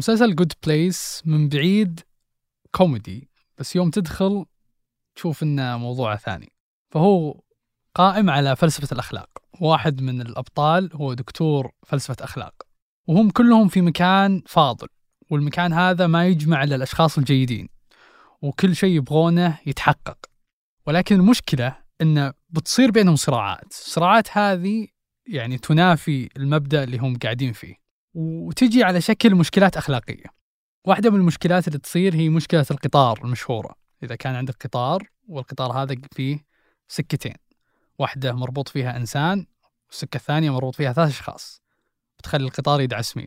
مسلسل جود بليس من بعيد كوميدي بس يوم تدخل تشوف إنه موضوع ثاني. فهو قائم على فلسفة الأخلاق. واحد من الأبطال هو دكتور فلسفة أخلاق. وهم كلهم في مكان فاضل والمكان هذا ما يجمع إلا الأشخاص الجيدين وكل شيء يبغونه يتحقق. ولكن المشكلة أنه بتصير بينهم صراعات. الصراعات هذه يعني تنافي المبدأ اللي هم قاعدين فيه. وتجي على شكل مشكلات أخلاقية. واحدة من المشكلات اللي تصير هي مشكلة القطار المشهورة. إذا كان عندك قطار والقطار هذا فيه سكتين. واحدة مربوط فيها إنسان والسكة الثانية مربوط فيها ثلاث أشخاص. بتخلي القطار يدعس مين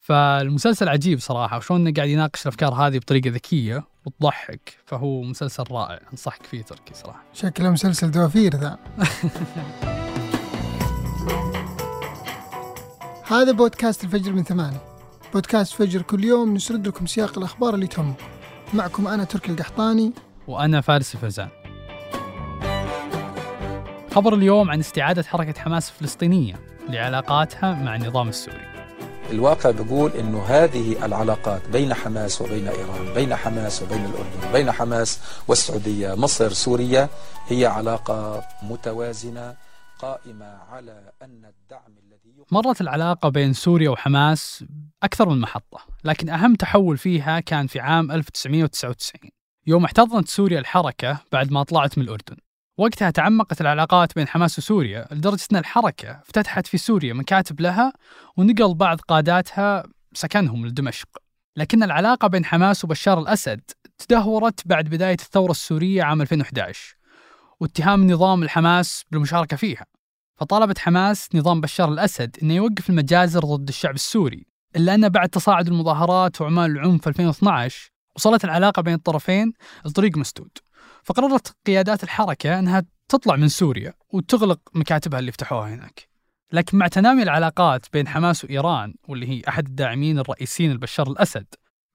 فالمسلسل عجيب صراحة وشون إنه قاعد يناقش الأفكار هذه بطريقة ذكية وتضحك. فهو مسلسل رائع أنصحك فيه تركي صراحة. شكله مسلسل دوافير ذا. هذا بودكاست الفجر من ثمانية. بودكاست فجر كل يوم نسرد لكم سياق الأخبار اللي تهمكم. معكم أنا تركي القحطاني. وأنا فارس الفزان خبر اليوم عن استعادة حركة حماس الفلسطينية لعلاقاتها مع النظام السوري. الواقع بيقول إنه هذه العلاقات بين حماس وبين إيران، بين حماس وبين الأردن، بين حماس والسعودية، مصر، سوريا هي علاقة متوازنة قائمة على أن الدعم الذي مرت العلاقة بين سوريا وحماس أكثر من محطة لكن أهم تحول فيها كان في عام 1999 يوم احتضنت سوريا الحركة بعد ما طلعت من الأردن. وقتها تعمقت العلاقات بين حماس وسوريا لدرجة أن الحركة افتتحت في سوريا مكاتب لها ونقل بعض قاداتها سكنهم لدمشق. لكن العلاقة بين حماس وبشار الأسد تدهورت بعد بداية الثورة السورية عام 2011 واتهام نظام الحماس بالمشاركة فيها. فطالبت حماس نظام بشار الأسد أنه يوقف المجازر ضد الشعب السوري إلا أن بعد تصاعد المظاهرات وأعمال العنف في 2012 وصلت العلاقة بين الطرفين لطريق مسدود. فقررت قيادات الحركة أنها تطلع من سوريا وتغلق مكاتبها اللي فتحوها هناك. لكن مع تنامي العلاقات بين حماس وإيران واللي هي أحد الداعمين الرئيسيين لبشار الأسد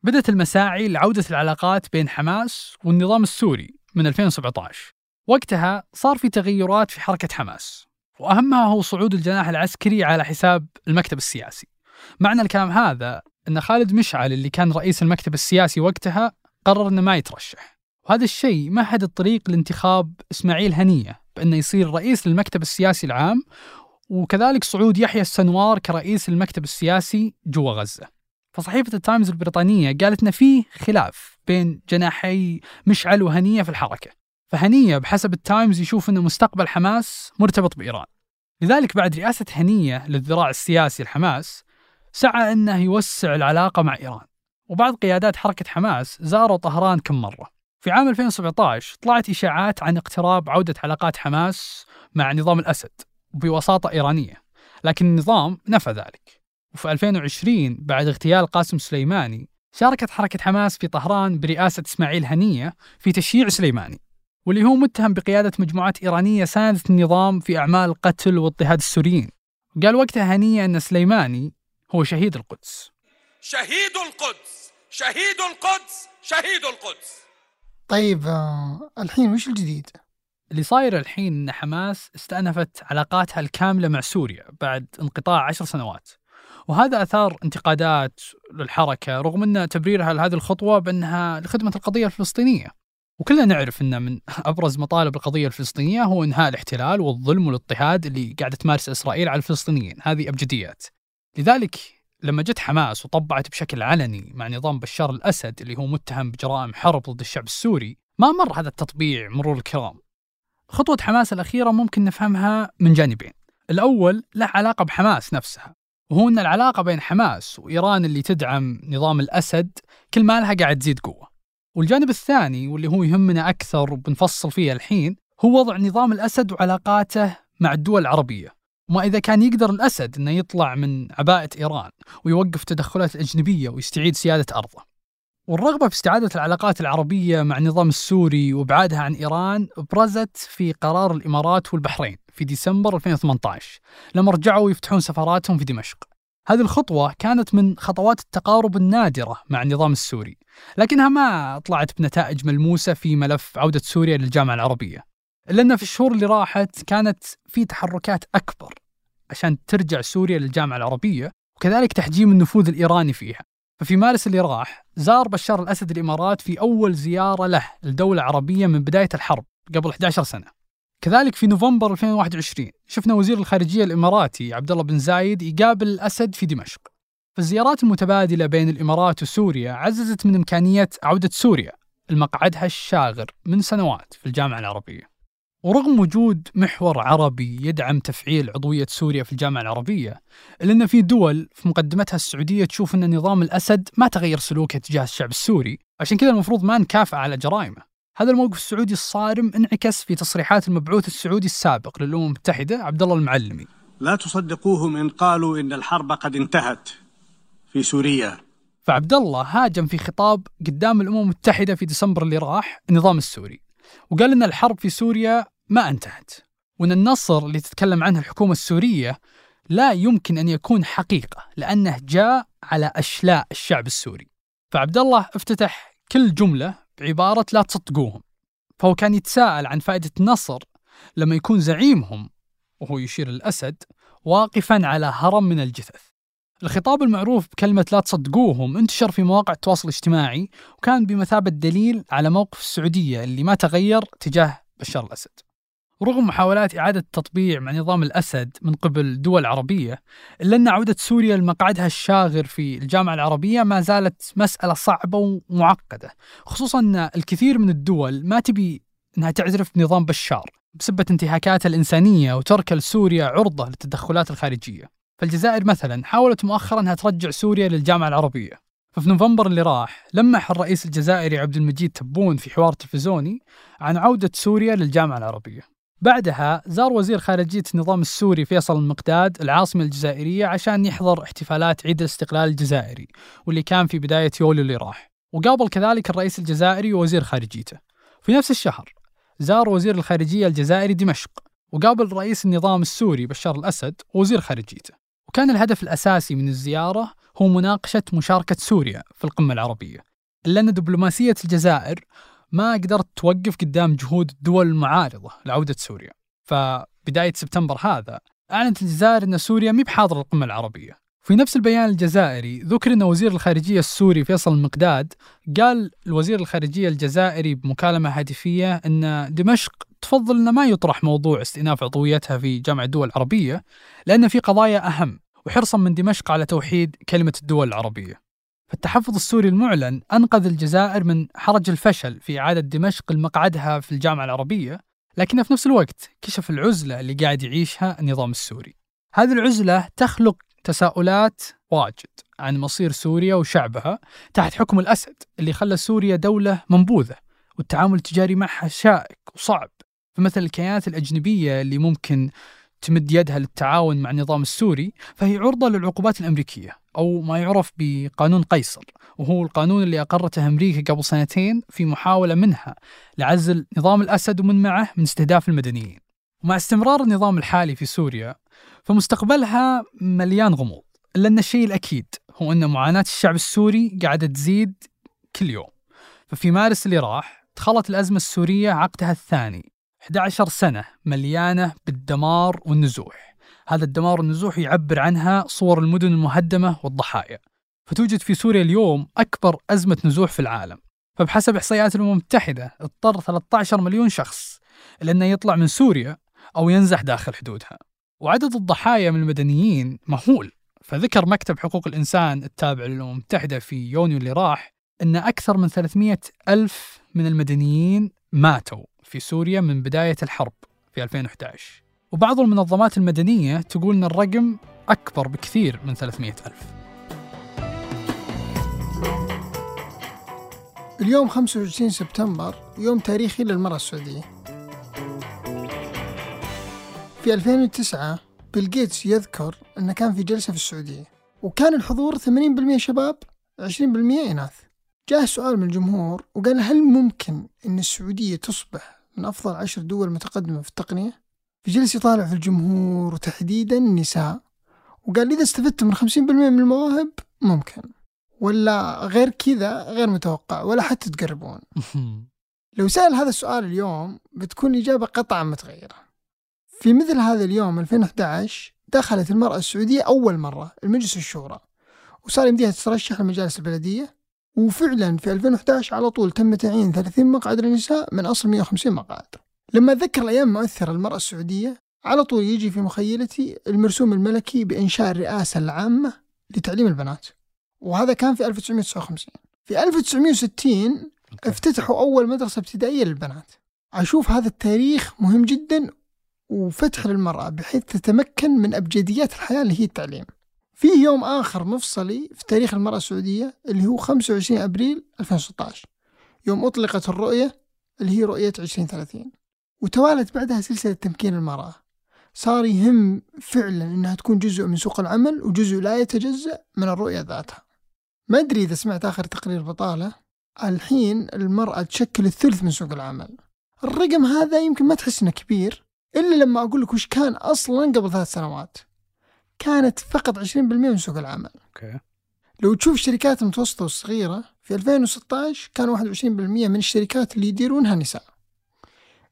بدأت المساعي لعودة العلاقات بين حماس والنظام السوري من 2017 وقتها صار في تغيرات في حركة حماس. وأهمها هو صعود الجناح العسكري على حساب المكتب السياسي. معنى الكلام هذا أن خالد مشعل اللي كان رئيس المكتب السياسي وقتها قرر أنه ما يترشح. وهذا الشيء مهد الطريق لانتخاب إسماعيل هنية بأنه يصير رئيس للمكتب السياسي العام وكذلك صعود يحيى السنوار كرئيس المكتب السياسي جوا غزة. فصحيفة التايمز البريطانية قالت أن في خلاف بين جناحي مشعل وهنية في الحركة. فهنية بحسب التايمز يشوف أن مستقبل حماس مرتبط بإيران. لذلك بعد رئاسة هنية للذراع السياسي لحماس سعى أنه يوسع العلاقة مع إيران. وبعض قيادات حركة حماس زاروا طهران كم مرة. في عام 2017 طلعت إشاعات عن اقتراب عودة علاقات حماس مع نظام الأسد بوساطة إيرانية. لكن النظام نفى ذلك. وفي 2020 بعد اغتيال قاسم سليماني شاركت حركة حماس في طهران برئاسة إسماعيل هنية في تشييع سليماني. واللي هو متهم بقيادة مجموعات إيرانية ساندت النظام في أعمال قتل واضطهاد السوريين. قال وقتها هنية أن سليماني هو شهيد القدس. شهيد القدس! شهيد القدس! شهيد القدس! طيب آه، الحين وش الجديد؟ اللي صاير الحين أن حماس استأنفت علاقاتها الكاملة مع سوريا بعد انقطاع عشر سنوات. وهذا أثار انتقادات للحركة رغم أن تبريرها لهذه الخطوة بأنها لخدمة القضية الفلسطينية. وكلنا نعرف أن من أبرز مطالب القضية الفلسطينية هو إنهاء الاحتلال والظلم والاضطهاد اللي قاعدة تمارس إسرائيل على الفلسطينيين. هذه أبجديات. لذلك لما جت حماس وطبعت بشكل علني مع نظام بشار الأسد اللي هو متهم بجرائم حرب ضد الشعب السوري ما مر هذا التطبيع مرور الكرام. خطوة حماس الأخيرة ممكن نفهمها من جانبين. الأول له علاقة بحماس نفسها وهو أن العلاقة بين حماس وإيران اللي تدعم نظام الأسد كل ما لها قاعد تزيد قوة. والجانب الثاني واللي هو يهمنا أكثر وبنفصل فيه الحين هو وضع نظام الأسد وعلاقاته مع الدول العربية. وما إذا كان يقدر الأسد أنه يطلع من عباءة إيران ويوقف التدخلات الأجنبية ويستعيد سيادة أرضه. والرغبة في استعادة العلاقات العربية مع النظام السوري وابعادها عن إيران برزت في قرار الإمارات والبحرين في ديسمبر 2018 لما رجعوا يفتحون سفاراتهم في دمشق. هذه الخطوة كانت من خطوات التقارب النادرة مع النظام السوري لكنها ما طلعت بنتائج ملموسة في ملف عودة سوريا للجامعة العربية إلا في الشهور اللي راحت كانت في تحركات أكبر عشان ترجع سوريا للجامعة العربية وكذلك تحجيم النفوذ الإيراني فيها. ففي مارس اللي راح زار بشار الأسد الإمارات في أول زيارة له لدولة عربية من بداية الحرب قبل 11 سنة. كذلك في نوفمبر 2021 شفنا وزير الخارجية الإماراتي عبد الله بن زايد يقابل الأسد في دمشق. فالزيارات المتبادلة بين الإمارات وسوريا عززت من إمكانية عودة سوريا لمقعدها الشاغر من سنوات في الجامعة العربية. ورغم وجود محور عربي يدعم تفعيل عضوية سوريا في الجامعة العربية إلا أن في دول في مقدمتها السعودية تشوف أن نظام الأسد ما تغير سلوكه تجاه الشعب السوري عشان كذا المفروض ما نكافئ على جرائمه. هذا الموقف السعودي الصارم انعكس في تصريحات المبعوث السعودي السابق للأمم المتحدة عبد الله المعلمي. لا تصدقوهم إن قالوا إن الحرب قد انتهت في سوريا. فعبد الله هاجم في خطاب قدام الأمم المتحدة في ديسمبر اللي راح النظام السوري وقال أن الحرب في سوريا ما انتهت وأن النصر اللي تتكلم عنه الحكومة السورية لا يمكن أن يكون حقيقة لأنه جاء على أشلاء الشعب السوري. فعبد الله افتتح كل جملة بعبارة لا تصدقوهم. فهو كان يتساءل عن فائدة النصر لما يكون زعيمهم وهو يشير الأسد واقفا على هرم من الجثث. الخطاب المعروف بكلمة لا تصدقوهم انتشر في مواقع التواصل الاجتماعي وكان بمثابة دليل على موقف السعودية اللي ما تغير تجاه بشار الأسد. رغم محاولات إعادة التطبيع مع نظام الأسد من قبل دول عربية إلا أن عودة سوريا لمقعدها الشاغر في الجامعة العربية ما زالت مسألة صعبة ومعقدة خصوصا أن الكثير من الدول ما تبي أنها تعترف بنظام بشار بسبة انتهاكاتها الإنسانية وترك لسوريا عرضة للتدخلات الخارجية. فالجزائر مثلا حاولت مؤخرا أنها ترجع سوريا للجامعة العربية. ففي نوفمبر اللي راح لمح الرئيس الجزائري عبد المجيد تبون في حوار تلفزيوني عن عودة سوريا للجامعة العربية. بعدها زار وزير خارجية النظام السوري فيصل المقداد العاصمة الجزائرية عشان يحضر احتفالات عيد الاستقلال الجزائري واللي كان في بداية يوليو اللي راح. وقابل كذلك الرئيس الجزائري ووزير خارجيته. في نفس الشهر زار وزير الخارجية الجزائري دمشق وقابل رئيس النظام السوري بشار الأسد ووزير خارجيته. وكان الهدف الأساسي من الزيارة هو مناقشة مشاركة سوريا في القمة العربية. إلا أن دبلوماسية الجزائر ما قدرت توقف قدام جهود الدول المعارضة لعودة سوريا. فبداية سبتمبر هذا أعلنت الجزائر أن سوريا مي بحاضرة القمة العربية. في نفس البيان الجزائري ذكر أن وزير الخارجية السوري فيصل المقداد قال الوزير الخارجية الجزائري بمكالمة هاتفية أن دمشق تفضل أن ما يطرح موضوع استئناف عضويتها في جامعة الدول العربية لأن في قضايا أهم وحرصا من دمشق على توحيد كلمة الدول العربية. فالتحفظ السوري المعلن أنقذ الجزائر من حرج الفشل في إعادة دمشق لمقعدها في الجامعة العربية لكنه في نفس الوقت كشف العزلة اللي قاعد يعيشها النظام السوري. هذه العزلة تخلق تساؤلات واجد عن مصير سوريا وشعبها تحت حكم الأسد اللي خلى سوريا دولة منبوذة والتعامل التجاري معها شائك وصعب. فمثل الكيانات الأجنبية اللي ممكن تمد يدها للتعاون مع النظام السوري فهي عرضة للعقوبات الأمريكية أو ما يعرف بقانون قيصر وهو القانون اللي أقرته أمريكا قبل سنتين في محاولة منها لعزل نظام الأسد ومن معه من استهداف المدنيين. ومع استمرار النظام الحالي في سوريا فمستقبلها مليان غموض إلا أن الشيء الأكيد هو أن معاناة الشعب السوري قاعدة تزيد كل يوم. ففي مارس اللي راح دخلت الأزمة السورية عقدها الثاني 11 سنة مليانة بالدمار والنزوح. هذا الدمار والنزوح يعبر عنها صور المدن المهدمة والضحايا. فتوجد في سوريا اليوم أكبر أزمة نزوح في العالم. فبحسب إحصائيات الأمم المتحدة اضطر 13 مليون شخص لأنه يطلع من سوريا أو ينزح داخل حدودها. وعدد الضحايا من المدنيين مهول. فذكر مكتب حقوق الإنسان التابع للأمم المتحدة في يونيو اللي راح أن أكثر من 300 ألف من المدنيين ماتوا. في سوريا من بداية الحرب في 2011 وبعض المنظمات المدنية تقول أن الرقم أكبر بكثير من 300 ألف. اليوم 25 سبتمبر يوم تاريخي للمرأة السعودية. في 2009 بيل جيتس يذكر أنه كان في جلسة في السعودية وكان الحضور 80% شباب 20% إناث. جاء سؤال من الجمهور وقال هل ممكن أن السعودية تصبح من أفضل عشر دول متقدمة في التقنية؟ فجلس يطالع في الجمهور وتحديدا النساء وقال إذا استفدت من 50% من المواهب ممكن. ولا غير كذا غير متوقع ولا حتى تقربون. لو سأل هذا السؤال اليوم بتكون الإجابة قطعا متغيرة. في مثل هذا اليوم 2011 دخلت المرأة السعودية أول مرة المجلس الشورى وصار يمديها تترشح لمجالس البلدية وفعلا في 2011 على طول تم تعيين 30 مقعد للنساء من أصل 150 مقعد. لما أتذكر الأيام المؤثرة للمرأة السعودية على طول يجي في مخيلتي المرسوم الملكي بإنشاء الرئاسة العامة لتعليم البنات. وهذا كان في 1959 في 1960 افتتحوا أول مدرسة ابتدائية للبنات. أشوف هذا التاريخ مهم جدا وفتح للمرأة بحيث تتمكن من أبجديات الحياة اللي هي التعليم. في يوم آخر مفصلي في تاريخ المرأة السعودية اللي هو 25 أبريل 2016 يوم أطلقت الرؤية اللي هي رؤية 2030 وتوالت بعدها سلسلة تمكين المرأة. صار يهم فعلا أنها تكون جزء من سوق العمل وجزء لا يتجزأ من الرؤية ذاتها. ما أدري إذا سمعت آخر تقرير بطالة. الحين المرأة تشكل الثلث من سوق العمل. الرقم هذا يمكن ما تحس إنه كبير إلا لما أقول لك وش كان أصلا قبل ثلاث سنوات. كانت فقط 20% من سوق العمل. أوكي. لو تشوف الشركات المتوسطة والصغيرة في 2016 كان 21% من الشركات اللي يديرونها نساء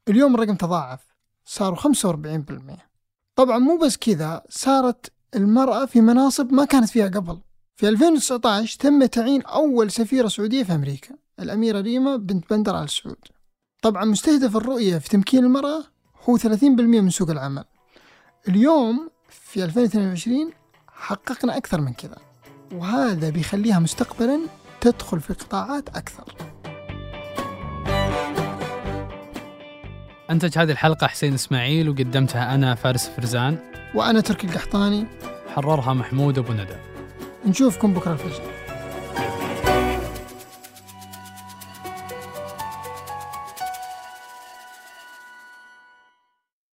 اليوم الرقم تضاعف صاروا 45% طبعا مو بس كذا صارت المرأة في مناصب ما كانت فيها قبل. في 2019 تم تعيين أول سفيرة سعودية في أمريكا الأميرة ريما بنت بندر آل سعود طبعا مستهدف الرؤية في تمكين المرأة هو 30% من سوق العمل. اليوم في 2022 حققنا أكثر من كذا وهذا بيخليها مستقبلا تدخل في قطاعات أكثر. أنتج هذه الحلقة حسين إسماعيل وقدمتها أنا فارس فرزان. وأنا تركي القحطاني. حررها محمود أبو ندى. نشوفكم بكرة الفجر.